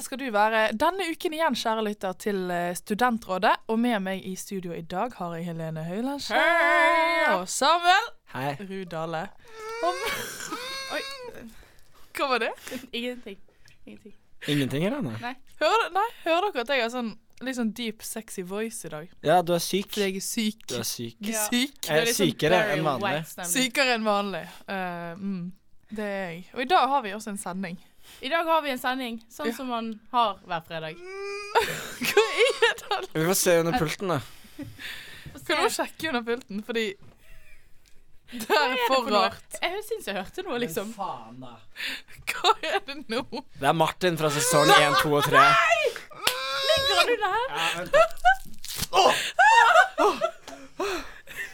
Velkommen skal du være denne uken igjen, kjære lytter, til eh, Studentrådet. Og med meg i studio i dag har jeg Helene Høylandskjær og Samuel Hei. Rudale. Og Oi. Hva var det? Ingenting. Ingenting. Ingenting, Helene? Hører, nei, hører dere at jeg har sånn litt sånn deep, sexy voice i dag? Ja, du er syk. Fordi jeg er syk. Du er syk. Ja. syk. Jeg er sånn sykere enn vanlig. Sykere enn vanlig. Uh, mm, det er jeg. Og i dag har vi også en sending. I dag har vi en sending, sånn Ja. som man har hver fredag. Hva er det? Vi får se under pulten, da. Kan du sjekke under pulten, fordi Det er er for rart. Jeg syns jeg hørte noe, liksom. faen, da. Hva er det nå? Det er Martin fra sesong 1, 2 og 3. Ligger du der? Ja, vent.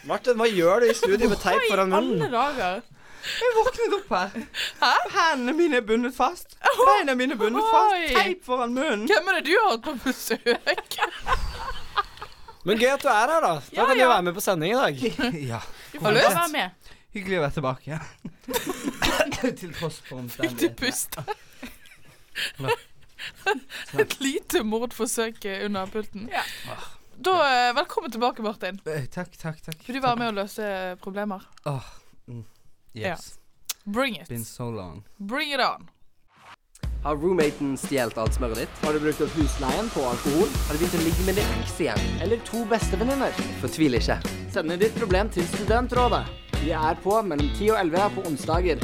Martin, hva gjør du i studio med teip foran Alle munnen? dager. Jeg våknet opp her. Hendene mine er bundet fast. Beina mine er bundet fast. Oi. Teip foran munnen. Hvem er det du har hatt på besøk? Men gøy at du er her, da. Da Ja, kan du ja. være med på sending i dag. Ja. Du får lyst? være med. Hyggelig å være tilbake. Til tross for Fikk du omstendighetene. puste? Et lite mordforsøk under pulten. Ja. Da, eh, Velkommen tilbake, Martin. Eh, Takk, takk, takk. Vil du være med å løse problemer? Åh, mm, yes. Bring it. Been so long. Bring it on. Har roommaten stjålet alt smøret ditt? Har du brukt opp husleien på alkohol? Har du begynt å ligge med din eks igjen? Eller to bestevenninner? Fortvil ikke. Send inn ditt problem til Studentrådet. Vi er på mellom 10 og 11 på onsdager.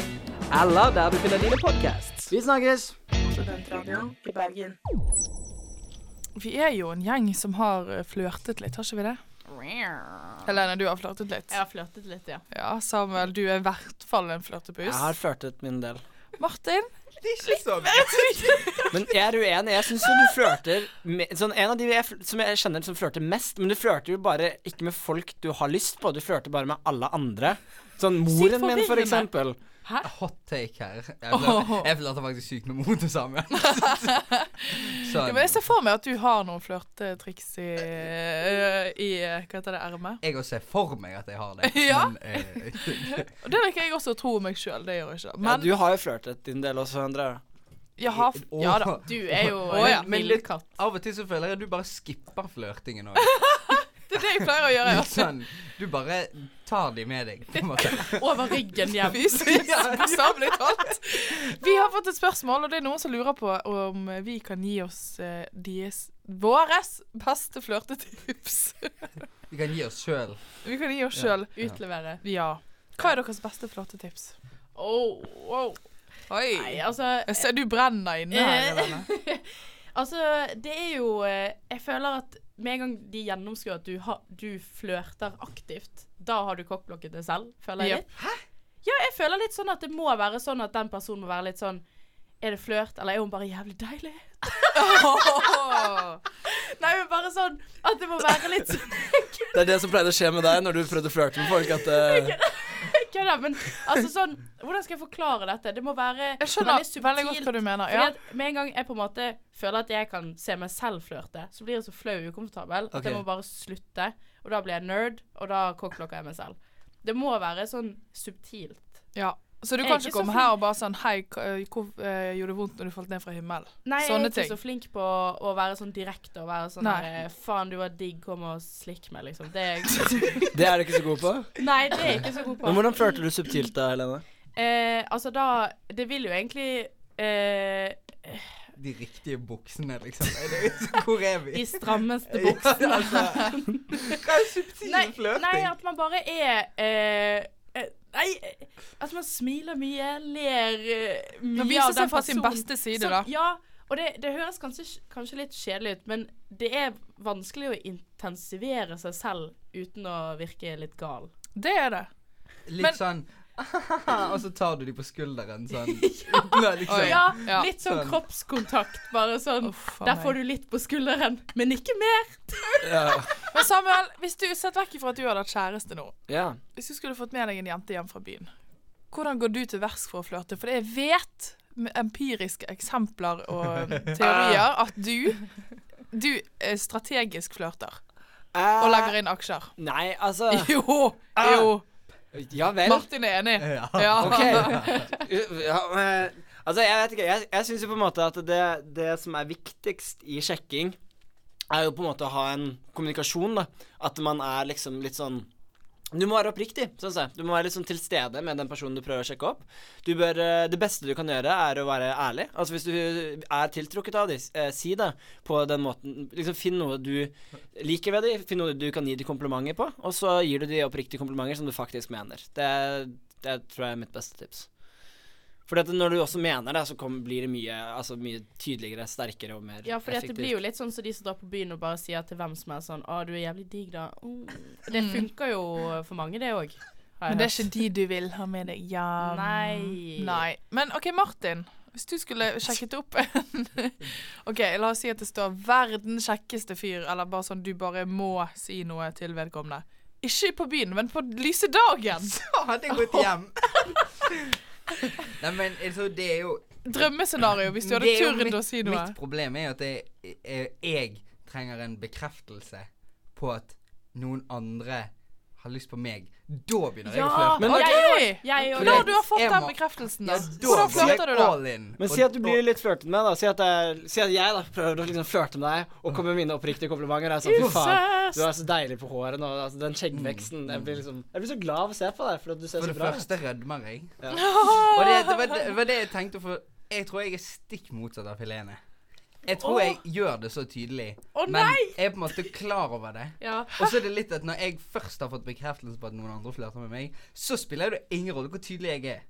Eller der du finner dine podcasts. Vi snakkes! Studentradioen i Bergen. Vi er jo en gjeng som har eh, flørtet litt, har ikke vi det? Helene, du har flørtet litt. Jeg har flørtet litt, ja. Ja, Samuel, du er i hvert fall en flørtepus. Jeg har flørtet min del. Martin? Det er ikke så mye. Men jeg er uenig. Jeg syns du flørter med sånn, En av de jeg, som jeg kjenner som flørter mest, men du flørter jo bare ikke med folk du har lyst på, du flørter bare med alle andre. Sånn moren min, for forvirrende. Eksempel. Hot take her. Jeg flørter, jeg flørter faktisk sykt med motet sammen. så Ja, men jeg ser for meg at du har noen flørtetriks i, eh, i eh, Hva heter det, ermet. jeg også ser for meg at jeg har det. Ja. Men eh, det liker jeg også å tro om meg sjøl. Det gjør jeg ikke. Ja, du har jo flørtet din del også, Endre. jeg har Ja da. Du er jo en ja. en Men litt- villkatt. av og til så føler jeg at du bare skipper flørtingen òg. Det jeg pleier å gjøre. Litt sånn Du bare tar de med deg, på en måte. Over ryggen hjem. Bokstavelig talt. Vi har fått et spørsmål, og det er noen som lurer på om vi kan gi oss uh, deres våres beste flørtetips. Vi kan gi oss sjøl. Vi kan gi oss Ja. Utlevere. Ja. Hva er deres beste flørtetips? Oh, wow. Oi. Nei, altså Jeg ser du brenner inne her. Eh. Altså, det er jo eh, Jeg føler at med en gang de gjennomskuer at du, ha, du flørter aktivt, da har du kokkblokket det selv, føler jeg litt. Hæ? Ja, jeg føler litt sånn at det må være sånn at den personen må være litt sånn Er det flørt, eller er hun bare jævlig deilig? Nei, men bare sånn at det må være litt sånn Det er det som pleide å skje med deg når du prøvde å flørte med folk. At eh, Ikke det, men altså sånn Hvordan skal jeg forklare dette? Det må være Jeg skjønner veldig godt hva du mener. Ja. Med en gang jeg på en måte føler at jeg kan se meg selv flørte, så blir jeg så flau og ukomfortabel at jeg må bare slutte. Og da blir jeg nerd, og da cockblocker jeg meg selv. Det må være sånn subtilt. ja. Så du Jeg kan er ikke ikke komme her og bare sånn Hei, eh, hvor eh, gjorde det vondt når du falt ned fra himmelen? Nei, jeg Sånne er ikke ting. så flink på å være sånn direkte og være sånn Nei. der, Faen, du var digg, kom og slikk meg, liksom. Det er det er du ikke så god på. Nei, det er jeg ikke så god på. Men hvordan flørter du subtilt da, Helene? Eh, altså, da Det vil jo egentlig eh, De riktige buksene, liksom. Er det, hvor er vi? De strammeste Ja, buksene. altså, Hva er subtil Nei, flørting? nei, at man bare er eh, eh, Nei, altså man smiler mye, ler eh, mye Man viser seg fra sin beste side, Sånn, da. Ja, og det, det høres kanskje, kanskje litt kjedelig ut, men det er vanskelig å intensivere seg selv uten å virke litt gal. Det er det. Litt Men- sånn Og så tar du dem på skulderen sånn. ja, liksom. Ja, Ja. litt sånn Sånn. kroppskontakt, bare sånn. oh, Der får du litt på skulderen, men ikke mer. Ja. Men Samuel, hvis du sett vekk ifra at du hadde hatt kjæreste nå, ja. hvis du skulle fått med deg en jente hjem fra byen, hvordan går du til verks for å flørte? For jeg vet med empiriske eksempler og teorier at du du eh, strategisk flørter og legger inn aksjer. Eh, Nei, altså Jo! Jo. Ja vel. Martin er enig. Ja. Ja. OK. Ja, men, Altså, jeg vet ikke. Jeg, jeg syns jo på en måte at det, det som er viktigst i sjekking, er jo på en måte å ha en kommunikasjon, da. At man er liksom litt sånn du må være oppriktig. Sånn jeg. Du må være litt sånn til stede med den personen du prøver å sjekke opp. Bør, eh, det beste du kan gjøre, er å være ærlig. Altså Hvis du er tiltrukket av dem, eh, si det på den måten. Liksom Finn noe du liker ved dem, finn noe du kan gi dem komplimenter på, og så gir du dem oppriktige komplimenter som du faktisk mener. Det, det tror jeg er mitt beste tips. For når du også mener det, så kom, blir det mye, altså mye tydeligere, sterkere og mer Ja, for det blir jo litt sånn som de som drar på byen og bare sier til hvem som er sånn 'Å, du er jævlig digg, da'. Mm. Det Mm. funker jo for mange, det òg. Men det er ikke de du vil ha med deg. Ja. Nei. Nei. Men OK, Martin. Hvis du skulle sjekket opp en OK, la oss si at det står 'verdens kjekkeste fyr', eller bare sånn du bare må si noe til vedkommende. Ikke på byen, men på lyse dagen. Så hadde jeg gått hjem. Nei, men altså, det er jo Drømmescenario, hvis du hadde turt å si noe. Mitt problem er at jeg, jeg, jeg trenger en bekreftelse på at noen andre har lyst på meg. Da begynner jeg å flørte. Men okay. Jeg- jeg. Når du har fått den bekreftelsen, da. Ja, da Hvordan flørter du da? in. Men si at du blir litt flørtet med, da. Si at, jeg, si at jeg da prøver å liksom flørte med deg, og kommer med mine oppriktige komplimenter. Jeg er sånn, Fy faen, du er så deilig på håret nå. Altså, den skjeggveksten. Jeg blir, liksom, jeg blir så glad av å se på deg, for at du ser For så det bra ut. første rødmer jeg. Ja. Og det, det, var, det var det jeg tenkte, for jeg tror jeg er stikk motsatt av Helene. Jeg tror jeg gjør det så tydelig, Å, men nei! jeg er på en måte klar over det. Ja. Og så er det litt at når jeg først har fått bekreftelse på at noen andre flørter med meg, så spiller det ingen rolle hvor tydelig jeg er.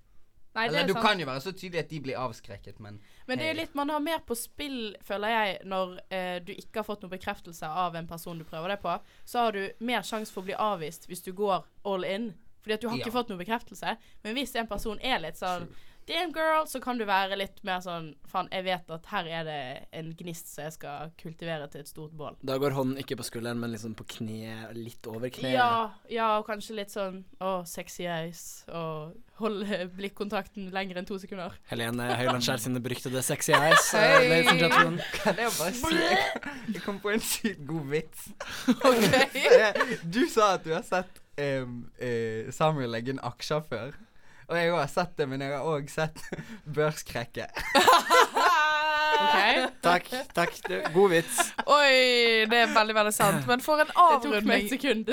Nei, det Eller er du sant. kan jo være så tydelig at de blir avskrekket, men Men det er jo litt, man har mer på spill, føler jeg, når eh, du ikke har fått noen bekreftelse av en person du prøver deg på. Så har du mer sjanse for å bli avvist hvis du går all in. Fordi at du har Ja. ikke fått noen bekreftelse. Men hvis en person er litt sånn Damn girl, så kan du være litt mer sånn Faen, jeg vet at her er det en gnist som jeg skal kultivere til et stort bål. Da går hånden ikke på skulderen, men liksom på kne, litt over kneet. Ja, ja, og kanskje litt sånn Å, sexy eyes. Og holde blikkontakten lenger enn to sekunder. Helene Høylandskjær sine beryktede sexy eyes. uh, Hey. ladies and gentlemen. kan jeg bare si Jeg, jeg kom på en sykt god vits. Okay. Du sa at du har sett um, uh, Samuel legge inn aksjer før. Og jeg har sett det, men jeg har òg sett børskrekket. Okay. Takk. takk. God vits. Oi, det er veldig, veldig sant. Men for en avrunding. Det tok meg et sekund.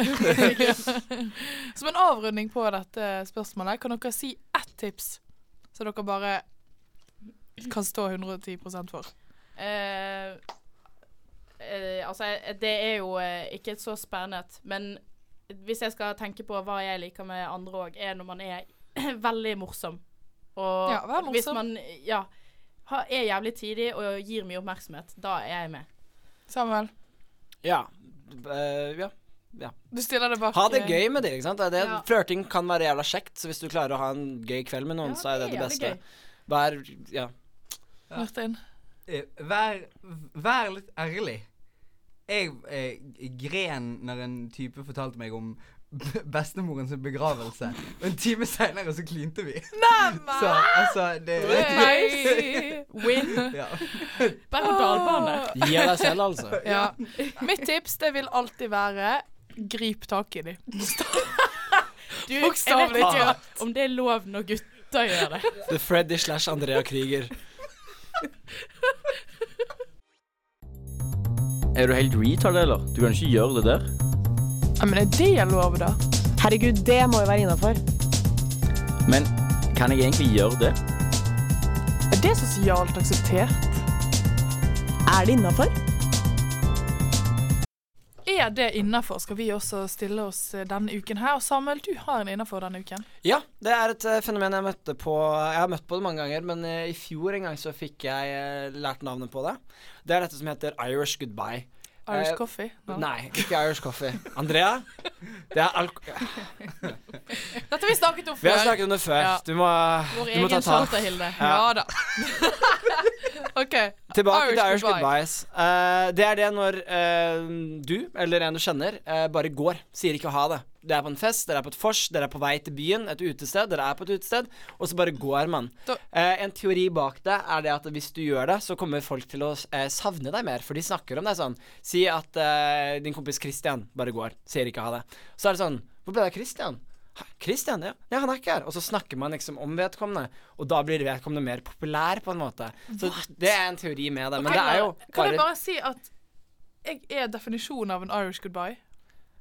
Som en avrunding på dette spørsmålet, kan dere si ett tips så dere bare kan stå 110 for? Eh, eh, altså, det er jo eh, ikke et så spennende men hvis jeg skal tenke på hva jeg liker med andre òg, er når man er veldig morsom. Og Ja, vær hvis man ja, er jævlig tidig og gir mye oppmerksomhet, da er jeg med. Samuel, Ja. Uh, ja. du stiller det bak Ha det eh, gøy med det. ikke sant? Det, Ja. Flørting kan være jævla kjekt, så hvis du klarer å ha en gøy kveld med noen, Ja, så er det det, beste. gøy. Vær Ja. Martin. Eh, vær, vær litt ærlig. Jeg eh, gren når en type fortalte meg om b- bestemorens begravelse. Og en time seinere så klinte vi. Så altså det Nei. Win. ja. Berg-og-dal-bane. Gi deg selv, altså. Ja. Mitt tips det vil alltid være grip tak i dem. Du, jeg Bokstavelig vet ikke talt. om det er lov når gutter gjør det. The Freddy slash Andrea Krieger. Er du helt retard, eller? Du kan ikke gjøre det der. Ja, men er det lov, da? Herregud, det må jo være innafor. Men kan jeg egentlig gjøre det? Er det sosialt akseptert? Er det innafor? Er det innafor, skal vi også stille oss eh, denne uken her. Og Samuel, du har en innafor denne uken. Ja, det er et eh, fenomen jeg møtte på Jeg har møtt på det mange ganger, men eh, i fjor en gang så fikk jeg lært navnet på det. Det er dette som heter Irish goodbye. Irish Eh, coffee? No. Nei, ikke Irish coffee. Andrea? Det er alk... Dette har vi snakket om før. Vi har snakket om det før. Ja. Du må, Vår du må ta egen tak. Charter-Hilde. Ja da. OK. Tilbake Irish til Irish goodbye. goodbyes. Uh, det er det når uh, du, eller en du kjenner, uh, bare går. Sier ikke ha det. Dere er på en fest, dere er på et vors, dere er på vei til byen, et utested, dere er på et utested, og så bare går man. Eh, en teori bak det er det at hvis du gjør det, så kommer folk til å eh, savne deg mer, for de snakker om deg sånn. Si at eh, din kompis Christian bare går, sier ikke ha det. Så er det sånn Hvor ble det av Christian? Christian, ja. ja, han er ikke her. Og så snakker man liksom om vedkommende, og da blir vedkommende mer populær, på en måte. Så det er en teori med det. Men det er jo Kan jeg bare bare si at jeg er definisjonen av en Irish goodbye?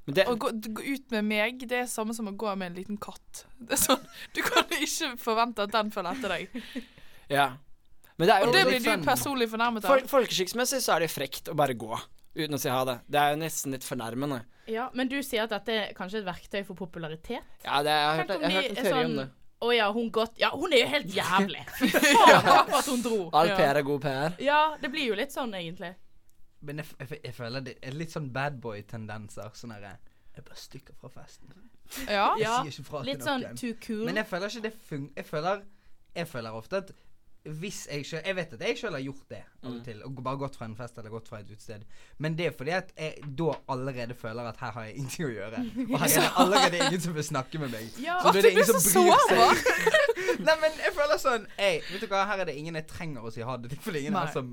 Men det, Å gå, gå ut med meg, det er samme som å gå med en liten katt. Det er sånn, Du kan ikke forvente at den følger etter deg. Ja. Men det er Og det blir du personlig fornærmet Fol av. Folkeskikksmessig så er det frekt å bare gå uten å si ha det. Det er jo nesten litt fornærmende. Ja, men du sier at dette er kanskje et verktøy for popularitet? Ja, det, jeg har hørt, jeg, jeg hørt en teori sånn om det. Å ja, hun gått Ja, hun er jo helt jævlig. Fy faen, at hun dro. All PR er god PR. Ja, det blir jo litt sånn, egentlig. Men jeg, jeg, jeg føler det er litt sånn badboy-tendenser. Sånn herre Jeg bare stikker fra festen. Ja. Jeg sier ikke fra Litt til sånn noen. too cool. Men jeg føler ikke det fun... Jeg føler Jeg føler ofte at hvis jeg sjøl Jeg vet at jeg sjøl har gjort det av Mm. og til. Og bare gått fra en fest eller gått fra et utested. Men det er fordi at jeg da allerede føler at her har jeg ingenting å gjøre. Og her er det allerede ingen som vil snakke med meg. Ja, Så da er det du blir ingen som så bryr sårbar. seg. Nei, men jeg føler sånn Ei, vet du hva, her er det ingen jeg trenger å si ha det til. For det er ingen Nei. her som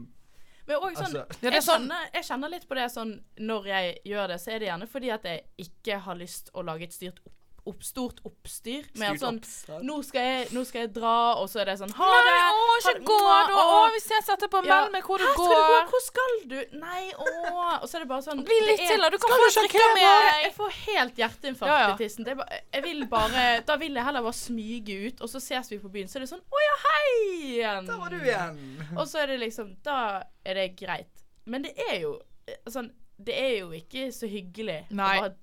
Men også sånn, Altså jeg, sånn- kjenner, jeg kjenner litt på det sånn Når jeg gjør det, så er det gjerne fordi at jeg ikke har lyst å lage et styrt opp, opp, stort oppstyr. Med at sånn nå skal, jeg, nå skal jeg dra, og så er det sånn Ha det! Nei, å, ikke gå, da! Å, vi ses etterpå. Ja. Meld meg hvor du du gå? går. Hvor skal du? Nei, å Og så er det bare sånn Bli litt da. Du kan få ikke drikke bare- Jeg får helt hjerteinfarkt Ja, ja. i tissen. Det er bare, jeg vil bare Da vil jeg heller bare smyge ut, og så ses vi på byen. Så er det sånn Å ja, hei igjen. Da var du igjen. Og så er det liksom Da er det greit. Men det er jo eh, sånn Det er jo ikke så hyggelig Nei. å bare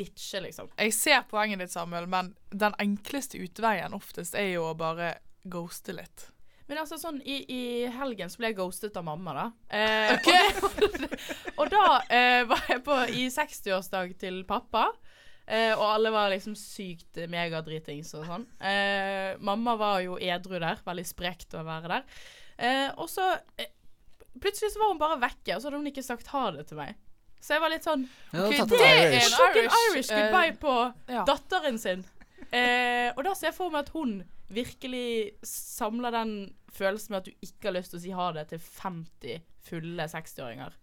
ditche, liksom. Jeg ser poenget ditt, Samuel, men den enkleste utveien oftest er jo å bare ghoste litt. Men altså sånn I, i helgen så ble jeg ghostet av mamma, da. Eh, Ok. og, og da eh, var jeg på i 60-årsdag til pappa. Eh, og alle var liksom sykt megadritings og sånn. Eh, mamma var jo edru der. Veldig sprekt å være der. Eh, og så eh, Plutselig så var hun bare vekke, og så hadde hun ikke sagt ha det til meg. Så jeg var litt sånn Ja, Ok, tatt det er en Irish, Irish eh, goodbye på ja. datteren sin. Eh, og da ser jeg for meg at hun virkelig samler den følelsen med at du ikke har lyst til å si ha det til 50 fulle 60-åringer.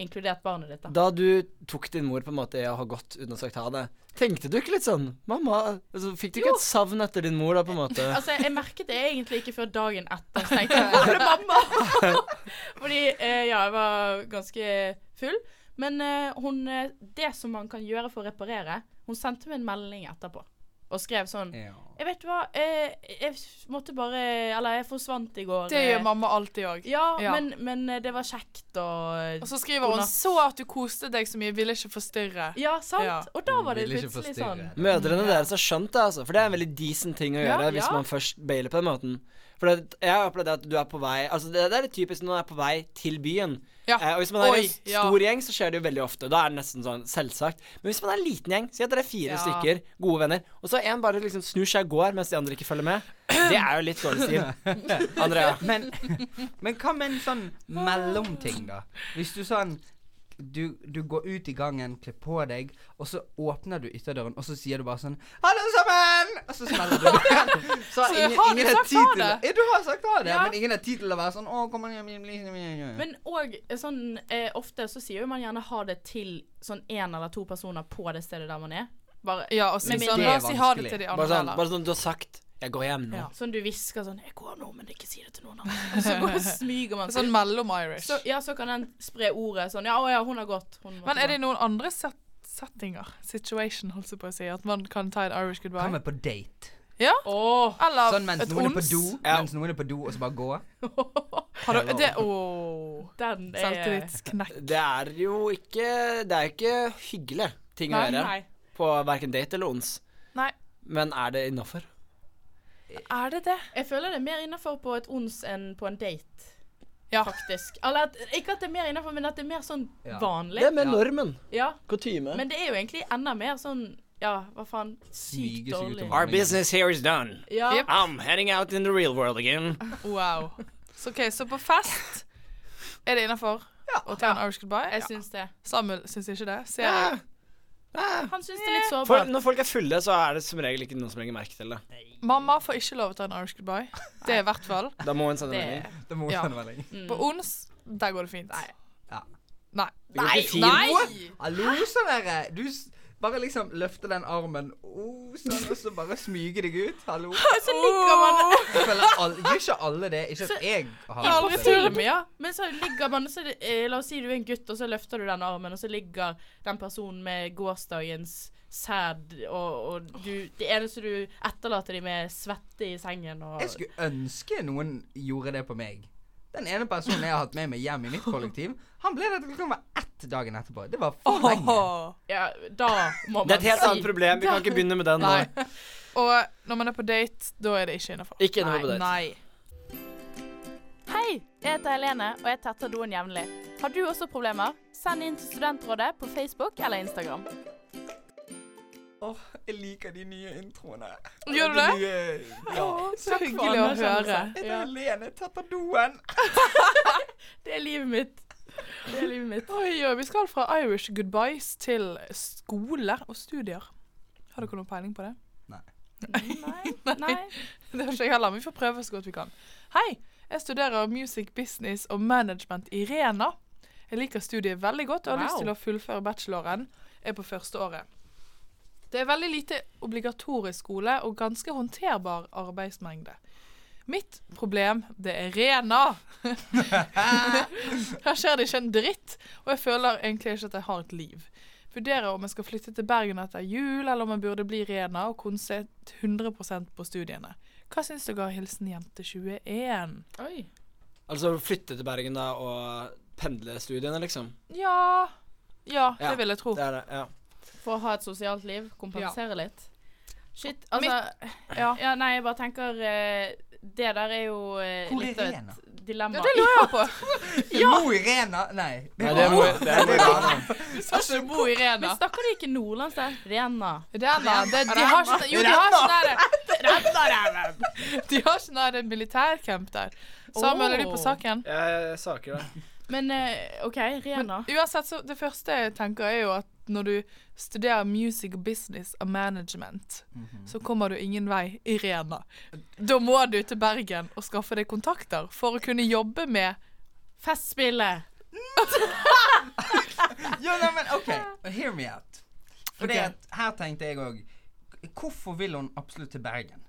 Inkludert barnet ditt, da. da du tok din mor på en måte i å ha gått uten å sagt ha det, tenkte du ikke litt sånn Mamma altså, Fikk du ikke et savn etter din mor, da, på en måte? Altså, jeg merket det egentlig ikke før dagen etter. Så tenkte jeg hvor er mamma? Fordi eh, ja, jeg var ganske full. Men uh, hun eh, Det som man kan gjøre for å reparere Hun sendte meg en melding etterpå og skrev sånn Ja. Jeg vet hva, eh, jeg måtte bare Eller jeg forsvant i går. Det gjør mamma alltid òg. Ja, Ja. Men, men det var kjekt og Og så skriver hun hun 'så at du koste deg så mye, ville ikke forstyrre'. Ja, sant? Ja. Og da var det plutselig sånn. Mødrene deres har skjønt det, altså. For det er en veldig decent ting å Ja, gjøre hvis man først bailer på den måten. For det, jeg har opplevd at du er på vei Altså det, det er litt typisk når man er på vei til byen. Ja. Eh, og hvis man er Oi, en ja. stor gjeng, så skjer det jo veldig ofte. Da er det nesten sånn selvsagt. Men hvis man er en liten gjeng, si at dere er fire Ja. stykker, gode venner, og så en bare liksom snur seg og går mens de andre ikke følger med, det er jo litt dårlig stil. Andrea. Men, men hva med en sånn mellomting, da? Hvis du sånn du, du går ut i gangen, kler på deg, og så åpner du ytterdøren, og så sier du bare sånn 'Hallo sammen!' Og så smeller du den. Så, Så har du sagt ha det? Ja, du har sagt ha det, Ja. men ingen har tid til å være sånn 'Å, kom hjem', Men òg sånn eh, Ofte så sier jo man gjerne ha det til sånn én eller to personer på det stedet der man er. Bare Ja, og si Men sånn La er oss si ha det vanskelig. til de Bare sånn, bare sånn du har sagt 'Jeg går hjem nå'. Ja. sånn du hvisker sånn 'Jeg går nå, men ikke si det til noen andre'. Og så går, smyger man seg. Sånn mellom-Irish. Så, ja, så kan den spre ordet sånn 'Ja, å ja, hun har gått'. Hun Men er det noen andre set settinger, situation, holdt jeg på å si, at man kan ta en Irish goodbye? Kommer på date? Ja? Åh, Eller Sånn mens et noen er på ons? do, Ja. mens noen er på do, og så bare gå? Har du, det Åh. den er Selvtillitsknekk. Det er jo ikke Det er jo ikke hyggelig ting å gjøre Nei. på verken date eller ons. Nei. Men er det innafor? Er det det? Jeg føler det er mer innafor på et ons enn på en date, Ja. faktisk. Eller at, ikke at det er mer innafor, men at det er mer sånn Ja. vanlig. Det er mer Ja. normen. Ja, Kutyme. men det er jo egentlig enda mer sånn Ja, hva faen? Sykt dårlig. Our business here is done. Ja. Yep. I'm heading out in the real world again. Wow. Så ok, så på fest er det innafor å ta en Irish goodbye? Jeg Ja. syns det. Samuel syns ikke det. Ser Ja. jeg. Han syns det er litt For, sårbart. når folk er fulle, så er det som regel ikke noen som legger merke til det. Mamma får ikke lov å ta en Irish goodbye. Det er i hvert fall. Da må hun sende Det melding. Det må Ja. sende melding. mm. På ons, der går det fint. Nei. Ja. Nei. Det går ikke fint. Nei! Hallo, så dere Du, s- Bare liksom løfte den armen, oh, sånn, og så bare smyge deg ut. Hallo. Så ligger man Jeg føler all, Gjør ikke alle det? Ikke at jeg har Ja, aldri turt det. ja. Men så ligger man så eh, La oss si du er en gutt, og så løfter du den armen, og så ligger den personen med gårsdagens sæd, og, og du Det eneste du etterlater dem med, er svette i sengen og Jeg skulle ønske noen gjorde det på meg. Den ene personen jeg har hatt med meg hjem i mitt kollektiv, han ble der til klokka var ett dagen etterpå. Det var for lenge. Ja, da må man Det er et helt annet problem. Vi kan ikke begynne med den nå. Og når man er på date, da er det ikke innafor. Ikke innafor på date. Nei. Hei, jeg heter Helene, og jeg tetter doen jevnlig. Har du også problemer? Send inn til Studentrådet på Facebook eller Instagram. Åh, jeg liker de nye introene. Gjør du De det? nye- ja. Så hyggelig å høre. Er det Helene tatt doen? Det er livet mitt. Det er livet mitt. Oi, oi, vi skal fra Irish goodbyes til skole og studier. Har dere noen peiling på det? Nei. Nei. Det har ikke jeg heller, men vi får prøve så godt vi kan. Hei, jeg studerer music business og management i Rena. Jeg liker studiet veldig godt og har Wow. lyst til å fullføre bacheloren. Jeg er på første året. Det er veldig lite obligatorisk skole og ganske håndterbar arbeidsmengde. Mitt problem, det er Rena. Her skjer det ikke en dritt, og jeg føler egentlig ikke at jeg har et liv. Vurderer om jeg skal flytte til Bergen etter jul, eller om jeg burde bli Rena og konse 100% på studiene. Hva syns dere? Hilsen jente 21. Oi. Altså flytte til Bergen da og pendle studiene, liksom. Ja Ja, det Ja, vil jeg tro. Det er det, ja. For å ha et sosialt liv. Kompensere litt. Shit. Altså Ja. Ja, nei, jeg bare tenker eh, Det der er jo eh, Hvor er litt av et dilemma. Ja, det lurer jeg på. Mo i Rena? Nei. Det er Mo- i. Du sa ikke bo i Rena. Men snakker de ikke nordlands der? Rena. Rena. Det, de har ikke Jo, de har ikke der De har ikke der militærcamp der. Samuel, er du på saken? Jeg saker det. Men eh, OK, Rihanna. Men uansett, så det første jeg tenker, er jo at når du studerer music business og management, så kommer du ingen vei i Rena. Da må du til Bergen og skaffe deg kontakter for å kunne jobbe med Festspillet. Jo, nei, men OK. Hear me out. For okay. her tenkte jeg òg Hvorfor vil hun absolutt til Bergen?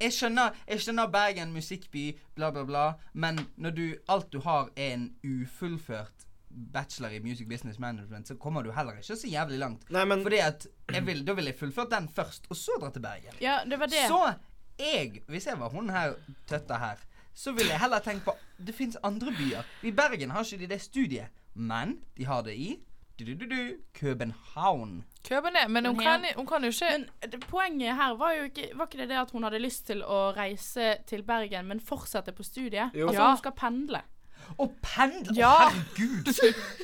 Jeg skjønner, jeg skjønner Bergen, musikkby, bla, bla, bla, men når du, alt du har, er en ufullført bachelor i music business management, så kommer du heller ikke så jævlig langt. Nei, men Fordi at jeg vil, Da vil jeg fullført den først, og så dra til Bergen. Ja, det var det. Så jeg, hvis jeg var hun her tøtta her, så ville jeg heller tenkt på Det fins andre byer. I Bergen har ikke de det studiet, men de har det i du, du, du, du, København. Køben ned. Men hun Men kan, hun kan jo ikke Men det, poenget her var jo ikke Var ikke det det at hun hadde lyst til å reise til Bergen, men fortsette på studiet? Jo. Altså Ja. hun skal pendle. Å pendle! Ja. Å, herregud!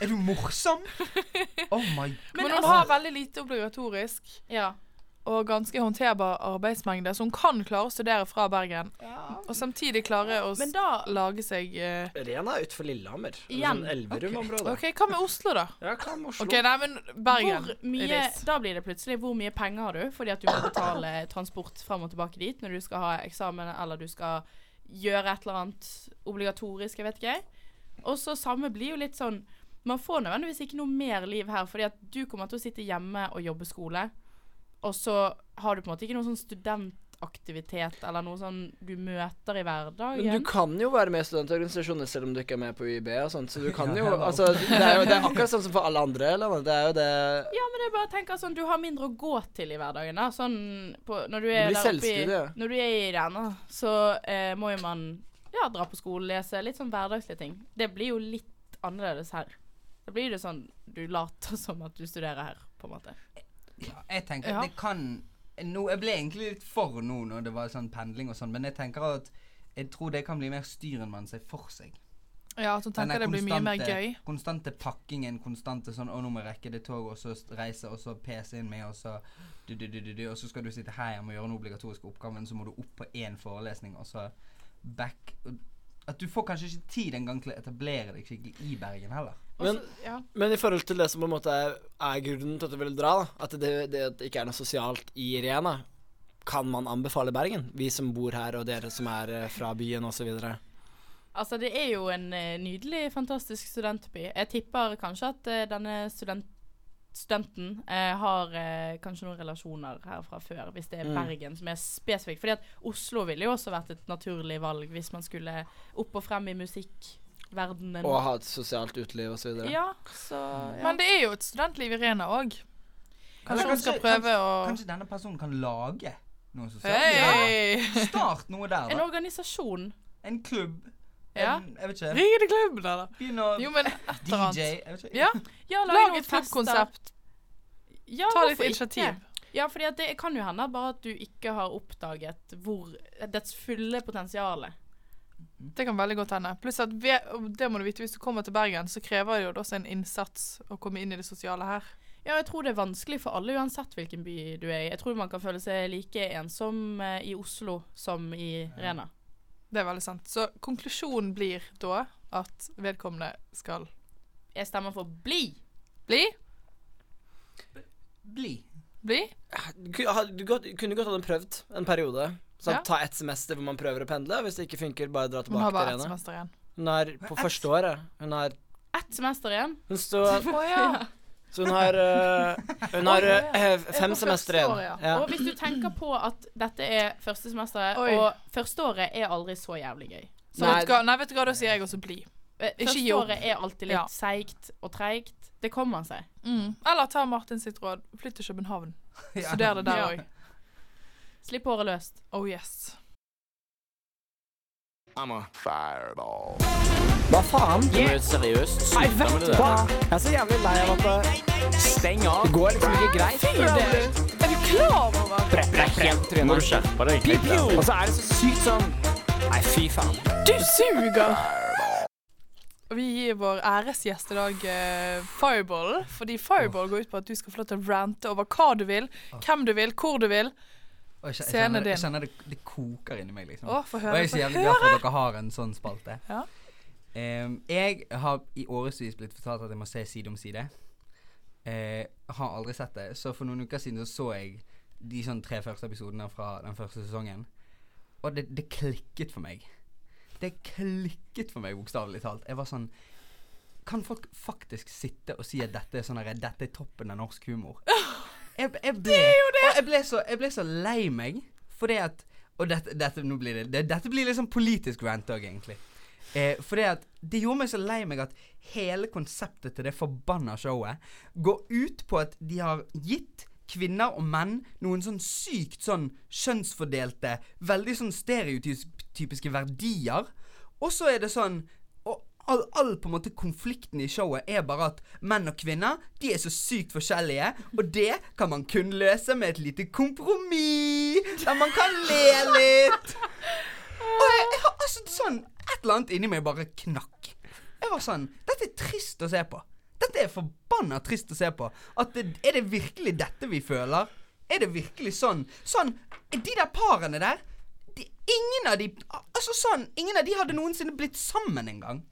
Er du morsom? Oh my Men, altså- hun har veldig lite obligatorisk Ja. Og ganske håndterbar arbeidsmengde, så hun kan klare å studere fra Bergen. Og samtidig klare å Men da lage seg uh, Rena er utenfor Lillehammer. Igjen. Sånn Elverum-område. OK, hva med Oslo, da? Ja, hva med Oslo? OK, nei, men Bergen. hvor mye, da blir det plutselig hvor mye penger har du, fordi at du må betale transport fram og tilbake dit når du skal ha eksamen, eller du skal gjøre et eller annet obligatorisk, jeg vet ikke. Og så samme blir jo litt sånn Man får nødvendigvis ikke noe mer liv her, fordi at du kommer til å sitte hjemme og jobbe skole, og så har du på en måte ikke noen sånn studentaktivitet eller noe sånn du møter i hverdagen. Men du kan jo være med i studentorganisasjoner selv om du ikke er med på UiB og sånt, så du kan jo. Altså, det er jo det er akkurat sånn som for alle andre eller Det er jo det Ja, men jeg bare tenker sånn Du har mindre å gå til i hverdagen. da Sånn på, Når du er blir der oppe i ja. Når du er i Rena, så eh, må jo man ja, dra på skole, lese litt sånn hverdagslige ting. Det blir jo litt annerledes her. Da blir det sånn Du later som at du studerer her, på en måte. Ja, jeg tenker at det kan no, Jeg ble egentlig litt for nå når det var sånn pendling og sånn, men jeg tenker at jeg tror det kan bli mer styr enn man ser for seg. Ja, at tenker tenker det blir mye mer gøy. Konstante pakkingen, konstante sånn 'Å, nå må jeg rekke det toget, og så reise, og så PC-en med, og så du, du, du, du, du, Og så skal du sitte her hjemme og gjøre den obligatoriske oppgaven, så må du opp på én forelesning, og så back At du får kanskje ikke tid engang til å etablere deg skikkelig i Bergen heller. Men, Også, ja. men i forhold til det som på en måte er, er grunnen til at du vil dra, da, at det, det det ikke er noe sosialt i Rena, kan man anbefale Bergen? Vi som bor her, og dere som er eh, fra byen osv. Altså, det er jo en eh, nydelig, fantastisk studentby. Jeg tipper kanskje at uh, denne studenten uh, har uh, kanskje noen relasjoner her fra før, hvis det er Mm. Bergen som er spesifikt. Fordi at Oslo ville jo også vært et naturlig valg hvis man skulle opp og frem i musikkverdenen. Og ha et sosialt uteliv osv. Ja, så ja. Men det er jo et studentliv i Rena òg. Kanskje Kanskje- kanskje, å Kanskje denne personen kan lage noe sosialt? Hei! Start noe der, En organisasjon. En klubb. Ja. En, jeg vet ikke. Ring det klubben, eller? Begynn å Jo, men et eller annet. DJ. Jeg vet ikke. Ja, Ja, lage lag et klubbkonsept. Ja, Ta litt initiativ. ikke? Ja, for det kan jo hende bare at du ikke har oppdaget hvor dets fulle potensial. Det kan veldig godt hende. Pluss at vi, det må du vite, hvis du kommer til Bergen, så krever det jo også en innsats å komme inn i det sosiale her. Ja, jeg tror det er vanskelig for alle uansett hvilken by du er i. Jeg tror man kan føle seg like ensom eh, i Oslo som i Rena. Det er veldig sant. Så konklusjonen blir da at vedkommende skal Jeg stemmer for bli. bli. Bli. Bli. Du kunne godt ha den prøvd en periode. Så Ja. Ta ett semester hvor man prøver å pendle. og Hvis det ikke funker, bare dra Hun har tilbake bare til ett Rena. semester igjen. Hun er på første året. Hun har Ett semester igjen. Hun står oh, ja. Så hun har uh, Hun har på fem semester igjen. ja. Ja. Og hvis du tenker på at dette er første semesteret, Oi. og førsteåret er aldri så jævlig gøy. Så Nei. vet du hva, nei, vet du hva, da sier jeg også bli. Førsteåret er alltid litt Ja. seigt og treigt. Det kommer seg. Mm. Eller ta Martin sitt råd. Flytt til København. Studer det der Ja. òg. Slipp håret løst. Oh yes. I'm a fireball. Hva faen? Du er seriøst Nei, vet du hva? Jeg er så jævlig lei av at det, Steng av. det går liksom ikke greit. Er du klar over Det er helt Nå må du skjerpe deg. Og så er det så sykt sånn Nei, fy faen. Du suger! Vi gir vår æresgjest i dag uh, Fireball. Fordi Fireball går ut på at du skal få lov til å rante over hva du vil, hvem du vil, hvor du vil. Jeg, jeg, kjenner, jeg kjenner det, det koker inni meg, liksom. Å, høre, Og jeg er så jævlig glad for at dere har en sånn spalte. Ja. Um, jeg har i årevis blitt fortalt at jeg må se Side om side. Uh, har aldri sett det. Så for noen uker siden så, så jeg de sånn tre første episodene fra den første sesongen. Og det, det klikket for meg. Det klikket for meg, bokstavelig talt. Jeg var sånn Kan folk faktisk sitte og si at dette er sånn Dette er toppen av norsk humor? Jeg, jeg ble, Og jeg ble, så, jeg ble så lei meg fordi at Og dette, dette, blir det, det Dette blir litt sånn politisk rant òg, egentlig. Eh, fordi at det gjorde meg så lei meg at hele konseptet til det forbanna showet går ut på at de har gitt kvinner og menn noen sånn sykt sånn kjønnsfordelte, veldig sånn stereotypiske verdier. Og så er det sånn all, all på en måte konflikten i showet er bare at menn og kvinner De er så sykt forskjellige, og det kan man kun løse med et lite kompromiss. Der man kan le litt. Og jeg, jeg har altså sånn Et eller annet inni meg bare knakk. Jeg var sånn Dette er trist å se på. Dette er forbanna trist å se på. At det, er det virkelig dette vi føler? Er det virkelig sånn Sånn De der parene der de, Ingen av de Altså sånn Ingen av de hadde noensinne blitt sammen engang.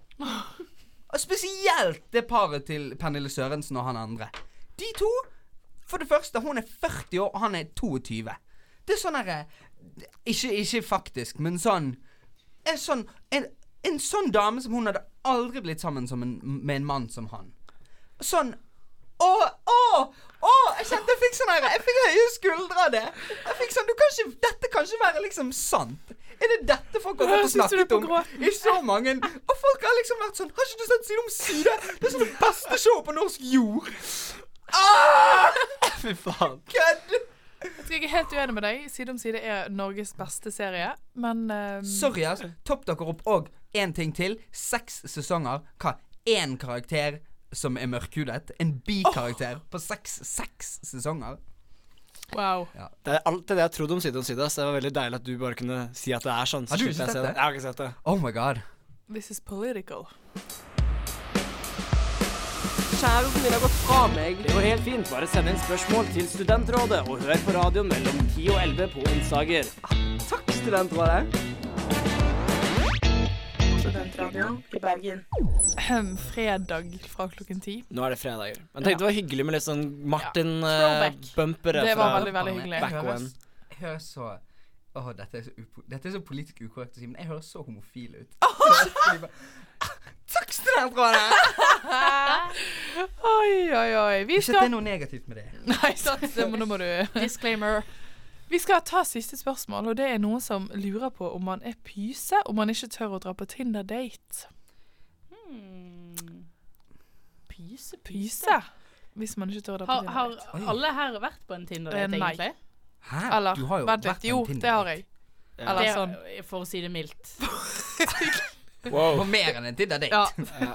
Og spesielt det paret til Pernille Sørensen og han andre. De to For det første, hun er 40 år, og han er 22. Det er sånn herre ikke, ikke faktisk, men sånn er sånn en, en sånn dame som hun hadde aldri blitt sammen en, med en mann som han. Sånn Å, å, å! Jeg kjente jeg fikk sånn her Jeg fikk høye skuldre av det. Jeg fikk sånn du kan ikke, Dette kan ikke være liksom sant. Er det dette folk har gått og er snakket om i så mange Og folk har liksom vært sånn Har ikke du sett Side om side? Det er sånn det beste showet på norsk jord. Ah! Fy faen. Kødd! Jeg skal ikke helt uenig med deg. Side om side er Norges beste serie, men um... Sorry, ass. Topp dere opp òg én ting til. Seks sesonger. Hva? Én karakter som er mørkhudet. En bikarakter på seks, seks sesonger. Wow. Det er alt det jeg har trodd om Side om side. Så det var veldig deilig at du bare kunne si at det er sånn. så Har du ikke sett det? det? Jeg har ikke sett det. Oh my god. This is political. Kjæresten min har gått fra meg. Det går helt fint. Bare send inn spørsmål til Studentrådet, og hør på radioen mellom 10 og 11 på onsdager. Takk, Studentrådet. I Bergen. Ahem, Fredag fra klokken ti. Nå er det fredager. Men jeg tenkte det var hyggelig med litt sånn Martin-bumpere Det var veldig, veldig hyggelig. back Jeg høres så Åh, dette er så, upo dette er så politisk ukorrekt å si, men jeg høres så homofil ut. Takk bare, ah, Fuck studentrådet! Oi, oi, oi. Vi Ikke at det er noe negativt med det. Nei, sant. Det må, nå må du Disclaimer. Vi skal ta siste spørsmål, og det er noen som lurer på om man er pyse om man ikke tør å dra på Tinder-date. Hmm. Pyse, Pyse. Hvis man ikke tør å dra på Har, Tinder-date. har alle her vært på en Tinder-date, Eh, nei. egentlig? Hæ? Eller, du har jo vært på en Jo, Tinder-date. det har jeg. Eller Det, sånn. For å si det mildt. Wow. På mer enn en Tinder-date. Ja.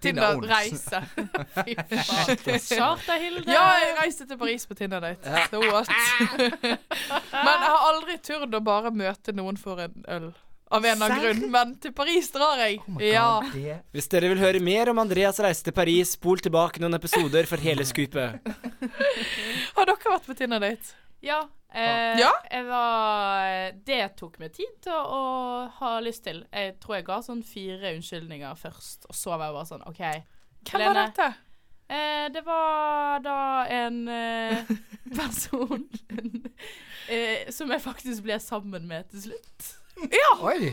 Tinder-reise. Fy faen. Charter-Hilde. Ja, jeg reiste til Paris på Tinder-date. Det var. Men jeg har aldri turt å bare møte noen for en øl. Av en eller annen grunn. Men til Paris drar jeg. Oh God, ja. Det Hvis dere vil høre mer om Andreas reise til Paris, spol tilbake noen episoder for hele skupet. Har dere vært på Tinder-date? Ja. Eh, Ja? Jeg var Det tok meg tid til å, å ha lyst til. Jeg tror jeg ga sånn fire unnskyldninger først, og så var jeg bare sånn OK. Hvem var dette? Eh, det var da en eh, person eh, som jeg faktisk ble sammen med til slutt. ja! Oi!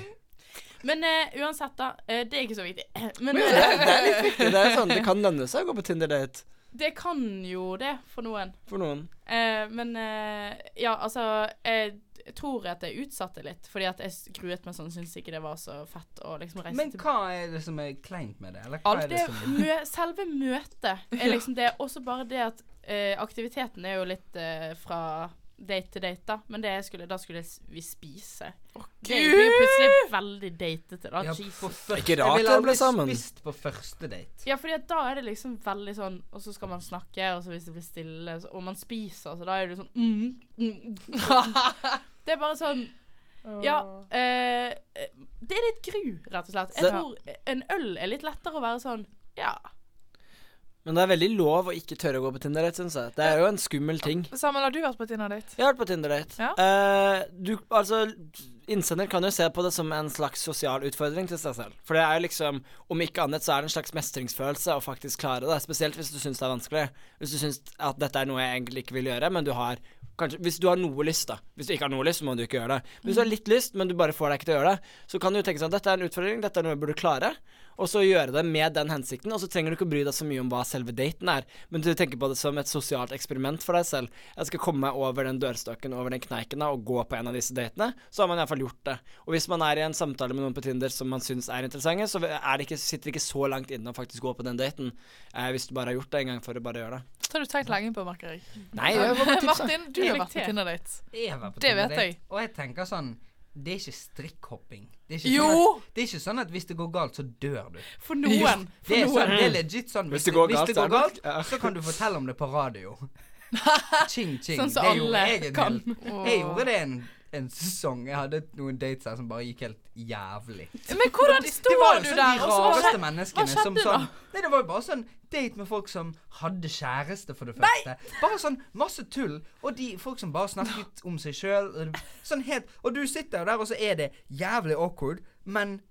Men eh, uansett, da. Eh, det er ikke så viktig. Men Det, eh, det er litt viktig. Det er sånn, det kan lønne seg å gå på Tinder-date det kan jo det for noen. for noen. Eh, men eh, ja, altså Jeg tror at jeg utsatte litt, fordi at jeg gruet meg sånn. Syns ikke det var så fett å liksom reise Men hva er det som er kleint med det? Eller hva Alt er det som mø Selve møtet er liksom det. Også bare det at eh, aktiviteten er jo litt eh, fra date til date, da. Men det skulle, da skulle vi spise. det blir plutselig veldig datete, da. Ja, første- Ikke rart Jeg ville dere ble aldri sammen. spist på første date. Ja, fordi da er det liksom veldig sånn Og så skal man snakke, og så hvis det blir stille, så, og man spiser, så da er det sånn mm, mm, mm. Det er bare sånn Ja. Eh, det er litt gru, rett og slett. Jeg tror en øl er litt lettere å være sånn Ja. Men det er veldig lov å ikke tørre å gå på Tinder-date, syns jeg. Det er jo en skummel ting. Samuel, har du vært på Tinder-date? Jeg har vært på Tinder-date. Ja. Eh, du, altså Innsender kan jo se på det som en slags sosial utfordring til seg selv. For det er jo liksom, om ikke annet, så er det en slags mestringsfølelse å faktisk klare det. Spesielt hvis du syns det er vanskelig. Hvis du syns at dette er noe jeg egentlig ikke vil gjøre, men du har Kanskje, Hvis du har noe lyst, da. Hvis du ikke har noe lyst, så må du ikke gjøre det. Hvis du har litt lyst, men du bare får deg ikke til å gjøre det, så kan du tenke sånn Dette er en utfordring, dette er noe jeg burde klare. Og så gjøre det med den hensikten. Og så trenger du ikke å bry deg så mye om hva selve daten er, men du tenker på det som et sosialt eksperiment for deg selv. Jeg skal komme meg over den dørstokken, over den kneiken og gå på en av disse datene. Så har man iallfall gjort det. Og hvis man er i en samtale med noen på Tinder som man syns er interessante, så er det ikke, sitter det ikke så langt inne å faktisk gå på den daten, eh, hvis du bare har gjort det en gang for å bare gjøre det. Det har du tenkt lenge på, merker jeg. Nei, jeg. Martin, du har vært på Tinder-date. Det vet jeg. Og jeg tenker sånn Det er ikke strikkhopping. Det er ikke, Jo! sånn at, det er ikke sånn at hvis det går galt, så dør du. For noen. Det er, sånn, det er legit sånn Hvis det går galt, hvis det så går galt så kan du fortelle om det på radio. Ching, ching. Sånn som alle jeg kan. Jeg gjorde det en, en sesong. Jeg hadde noen dates her som bare gikk helt jævlig. Men hvordan Det var jo du sånn der? de rareste menneskene hva som skjedde sånn da? Nei, det var jo bare sånn date med folk som hadde kjæreste, for det første. Nei. Bare sånn masse tull. Og de folk som bare snakket om seg sjøl. Sånn helt Og du sitter jo der, og så er det jævlig awkward, men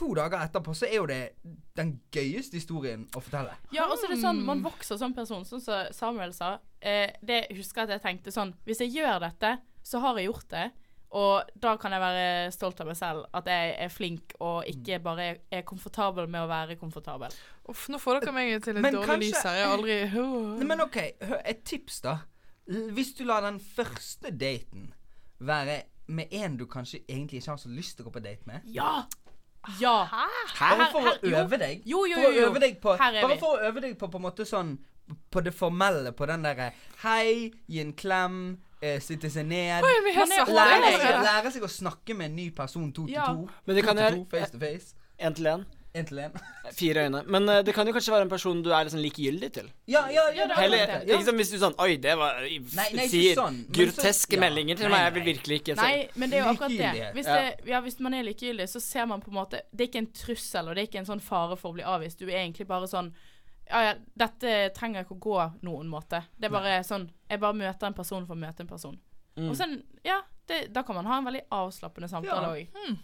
to dager etterpå så er jo det den gøyeste historien å fortelle. Ja, og så er det sånn man vokser som person, sånn som Samuel sa. Eh, det husker jeg at jeg tenkte sånn Hvis jeg gjør dette, så har jeg gjort det. Og da kan jeg være stolt av meg selv, at jeg er flink og ikke bare er, komfortabel med å være komfortabel. Uff, nå får dere meg til et Men dårlig kanskje- lys her. Jeg har aldri ne, men OK, et tips, da. Hvis du lar den første daten være med en du kanskje egentlig ikke har så lyst til å gå på date med Ja! Ja. Bare for å øve deg. Jo, jo, jo, jo. øve deg på Her er Bare for å øve deg på på en måte sånn På det formelle, på den derre Hei, gi en klem, eh, sitte seg ned. Oi, vi har Man er sagt Lære det. seg, lære seg å snakke med en ny person to til Ja. to. Men det To kan til jeg- to, face to face. Én til én. En til en. Fire øyne. Men eh, det kan jo kanskje være en person du er liksom likegyldig til. Ja, ja, ja. Det er Heller, akkurat det. ikke som hvis du sånn Oi, det var Nei, nei, ikke Sier sånn, men groteske så- ja. meldinger til Nei, meg. Jeg vil nei. virkelig ikke Nei, men det er jo akkurat det. Likegyldighet. Hvis, det ja, hvis man er likegyldig, så ser man på en måte Det er ikke en trussel, og det er ikke en sånn fare for å bli avvist. Du er egentlig bare sånn Ja, ja, dette trenger ikke å gå noen måte. Det er bare sånn Jeg bare møter en person for å møte en person. Mm. Og sånn, ja, det, da kan man ha en veldig avslappende samtale Ja.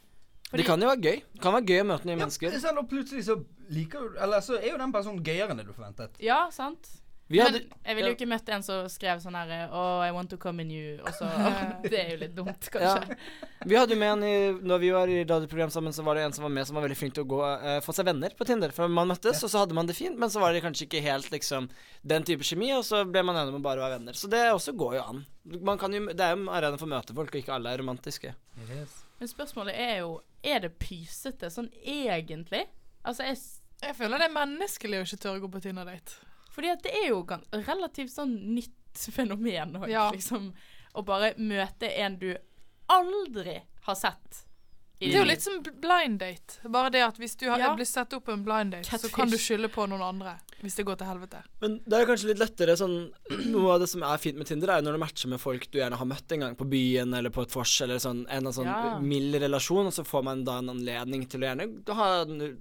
Fordi, Det kan jo være gøy. Det kan være gøy å møte nye Ja, mennesker. Selv, og plutselig så liker du Eller så er jo den personen gøyere enn det du forventet. Ja, sant? Vi hadde Men jeg ville jo ikke møtt en som skrev sånn her Oh, I want to come in you. Og så Det er jo litt dumt, kanskje. Vi hadde jo med en i Når vi var i radioprogram sammen, så var det en som var med som var veldig flink til å gå uh, få seg venner på Tinder. For man møttes, og så hadde man det fint, men så var det kanskje ikke helt liksom den type kjemi, og så ble man enig om å bare være venner. Så det også går jo an. Man kan jo, det er jo en arena for å møte folk, og ikke alle er romantiske. Men spørsmålet er jo Er det pysete sånn egentlig? Altså, jeg Jeg føler det er menneskelig å ikke tørre å gå på Tinder-date. Fordi at det er jo et relativt sånn nytt fenomen òg, Ja. liksom. Å bare møte en du aldri har sett. i Det er jo litt som blind date. Bare det at hvis du har, Ja. blir satt opp på en blind date, så kan du skylde på noen andre. Hvis det går til helvete. Men det er kanskje litt lettere sånn Noe av det som er fint med Tinder, er når du matcher med folk du gjerne har møtt en gang på byen eller på et vors, eller sånn en eller annen sånn Ja. mild relasjon, og så får man da en anledning til å gjerne ha en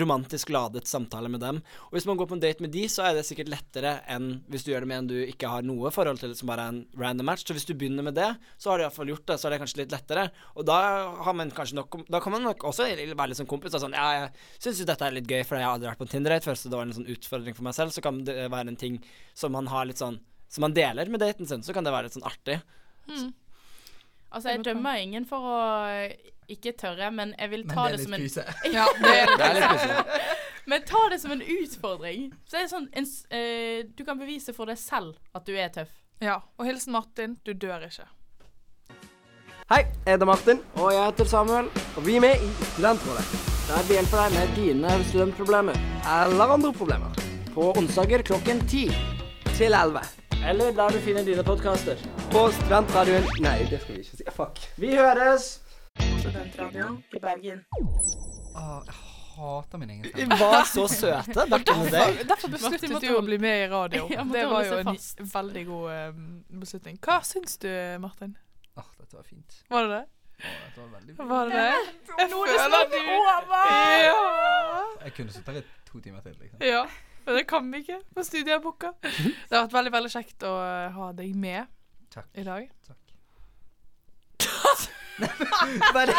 romantisk ladet samtale med dem. Og hvis man går på en date med de, så er det sikkert lettere enn hvis du gjør det med en du ikke har noe forhold til, som bare er en random match. Så hvis du begynner med det, så har du iallfall gjort det, så er det kanskje litt lettere. Og da har man kanskje nok Da kan man nok også være litt sånn kompis og sånn Ja, jeg syns jo dette er litt gøy, for jeg har aldri vært på en Tinder-date før, så det var en sånn utfordring for meg selv. Så kan det være en ting som man har litt sånn Som man deler med daten sin, så kan det være litt sånn artig. Altså, jeg dømmer ingen for å ikke tørre, men jeg vil ta det det, er som litt en. Ja, det er Det er litt pussig. Men ta det som en utfordring. Så er sånn en, s- eh, Du kan bevise for deg selv at du er tøff. Ja. Og hilsen Martin, du dør ikke. Hei, jeg heter Martin, Og jeg heter Samuel, og vi er med i Studentrådet. der vi hjelper deg med dine studentproblemer. Eller andre problemer. På onsdager klokken ti. Til 11. Eller der du finner dine podkaster. På studentradioen Nei, det skal vi ikke si. Fuck. Vi høres! Studentradioen i Bergen. Åh, jeg hater min egen Vi stemme. var så søte back in the day. Derfor, derfor besluttet du å bli med i radio. Ja, måtte det holde var seg jo en fast. veldig god beslutning. Hva syns du, Martin? Åh, dette var fint. Var det det? Åh, dette var veldig bra. Var det det? Jeg Nå er det føler snart du over! Ja. Jeg kunne sittet her i to timer til, liksom. ja. Men det kan vi ikke på studieboka. Det har vært veldig veldig kjekt å eh, ha deg med Takk. i dag. Takk. Bare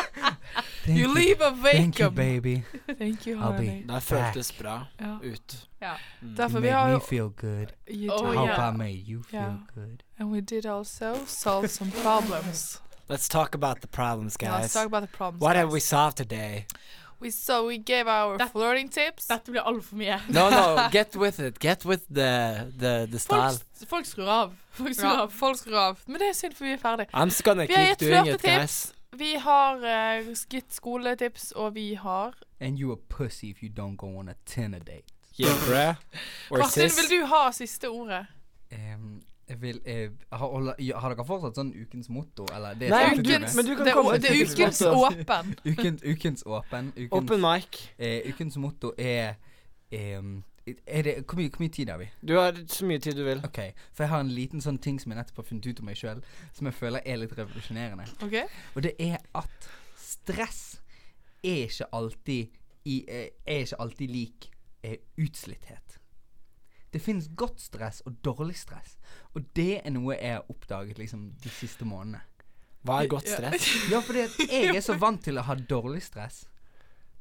You leave a Thank you, vacuum. baby. Thank you, I'll honey. Det føltes bra Ja. ut. Ja. Mm. Derfor you vi made har me jo feel good. You Oh, do. I hope yeah. I made you feel Yeah. good. And we did also solve some problems. Let's talk about the problems, guys. Let's talk about the problems. What have we solved today? We so we gave our That- flirting tips. Dette blir altfor mye. No, no, get with it. Get with the the, the style. folk skrur av. Folk skrur Ja, av. folk skrur av. Men det er synd, for vi er ferdig. I'm just gonna Vi har keep gitt doing it, flørtetips. guys. Vi har uh, gitt skoletips, og vi har And you a pussy if you don't go on a Tinder date. Yeah, bruh. Or Karsten, sis. vil du ha siste ordet? Jeg vil eh, har, har dere fortsatt sånn ukens motto, eller? Det Nei, ukens- men du kan det, komme det er ukens åpen. Ukens, ukens åpen. Ukens, Open mic. eh, ukens motto er eh, er det, hvor, mye, hvor mye tid har vi? Du har så mye tid du vil. Ok, For jeg har en liten sånn ting som jeg nettopp har funnet ut om meg sjøl, som jeg føler er litt revolusjonerende. Okay. Og det er at stress er ikke alltid i, eh, Er ikke alltid lik eh, utslitthet. Det finnes godt stress og dårlig stress. Og det er noe jeg har oppdaget liksom de siste månedene. Hva er godt stress? Ja, fordi at jeg er så vant til å ha dårlig stress.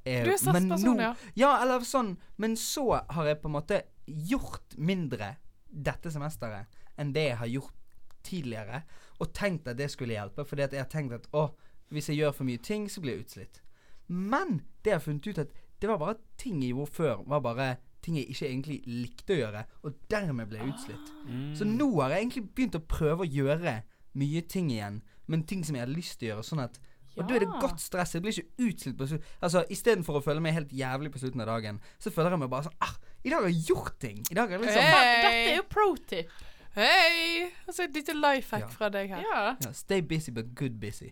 Eh, Du er stressperson, ja. Ja, eller sånn. Men så har jeg på en måte gjort mindre dette semesteret enn det jeg har gjort tidligere. Og tenkt at det skulle hjelpe, fordi at jeg har tenkt at å, hvis jeg gjør for mye ting, så blir jeg utslitt. Men det jeg har funnet ut at det var bare ting jeg gjorde før, var bare ting jeg ikke egentlig likte å gjøre, og dermed ble jeg utslitt. Så nå har jeg egentlig begynt å prøve å gjøre mye ting igjen, men ting som jeg hadde lyst til å gjøre, sånn at Og da er det godt stress. Jeg blir ikke utslitt på slutt. Altså, Istedenfor å føle meg helt jævlig på slutten av dagen, så føler jeg meg bare sånn ah, I dag har jeg gjort ting. I dag er jeg liksom Hey. Dette er jo pro tip. Hei! Altså et lite life hack Ja. fra deg her. Ja. ja, Stay busy, but good busy.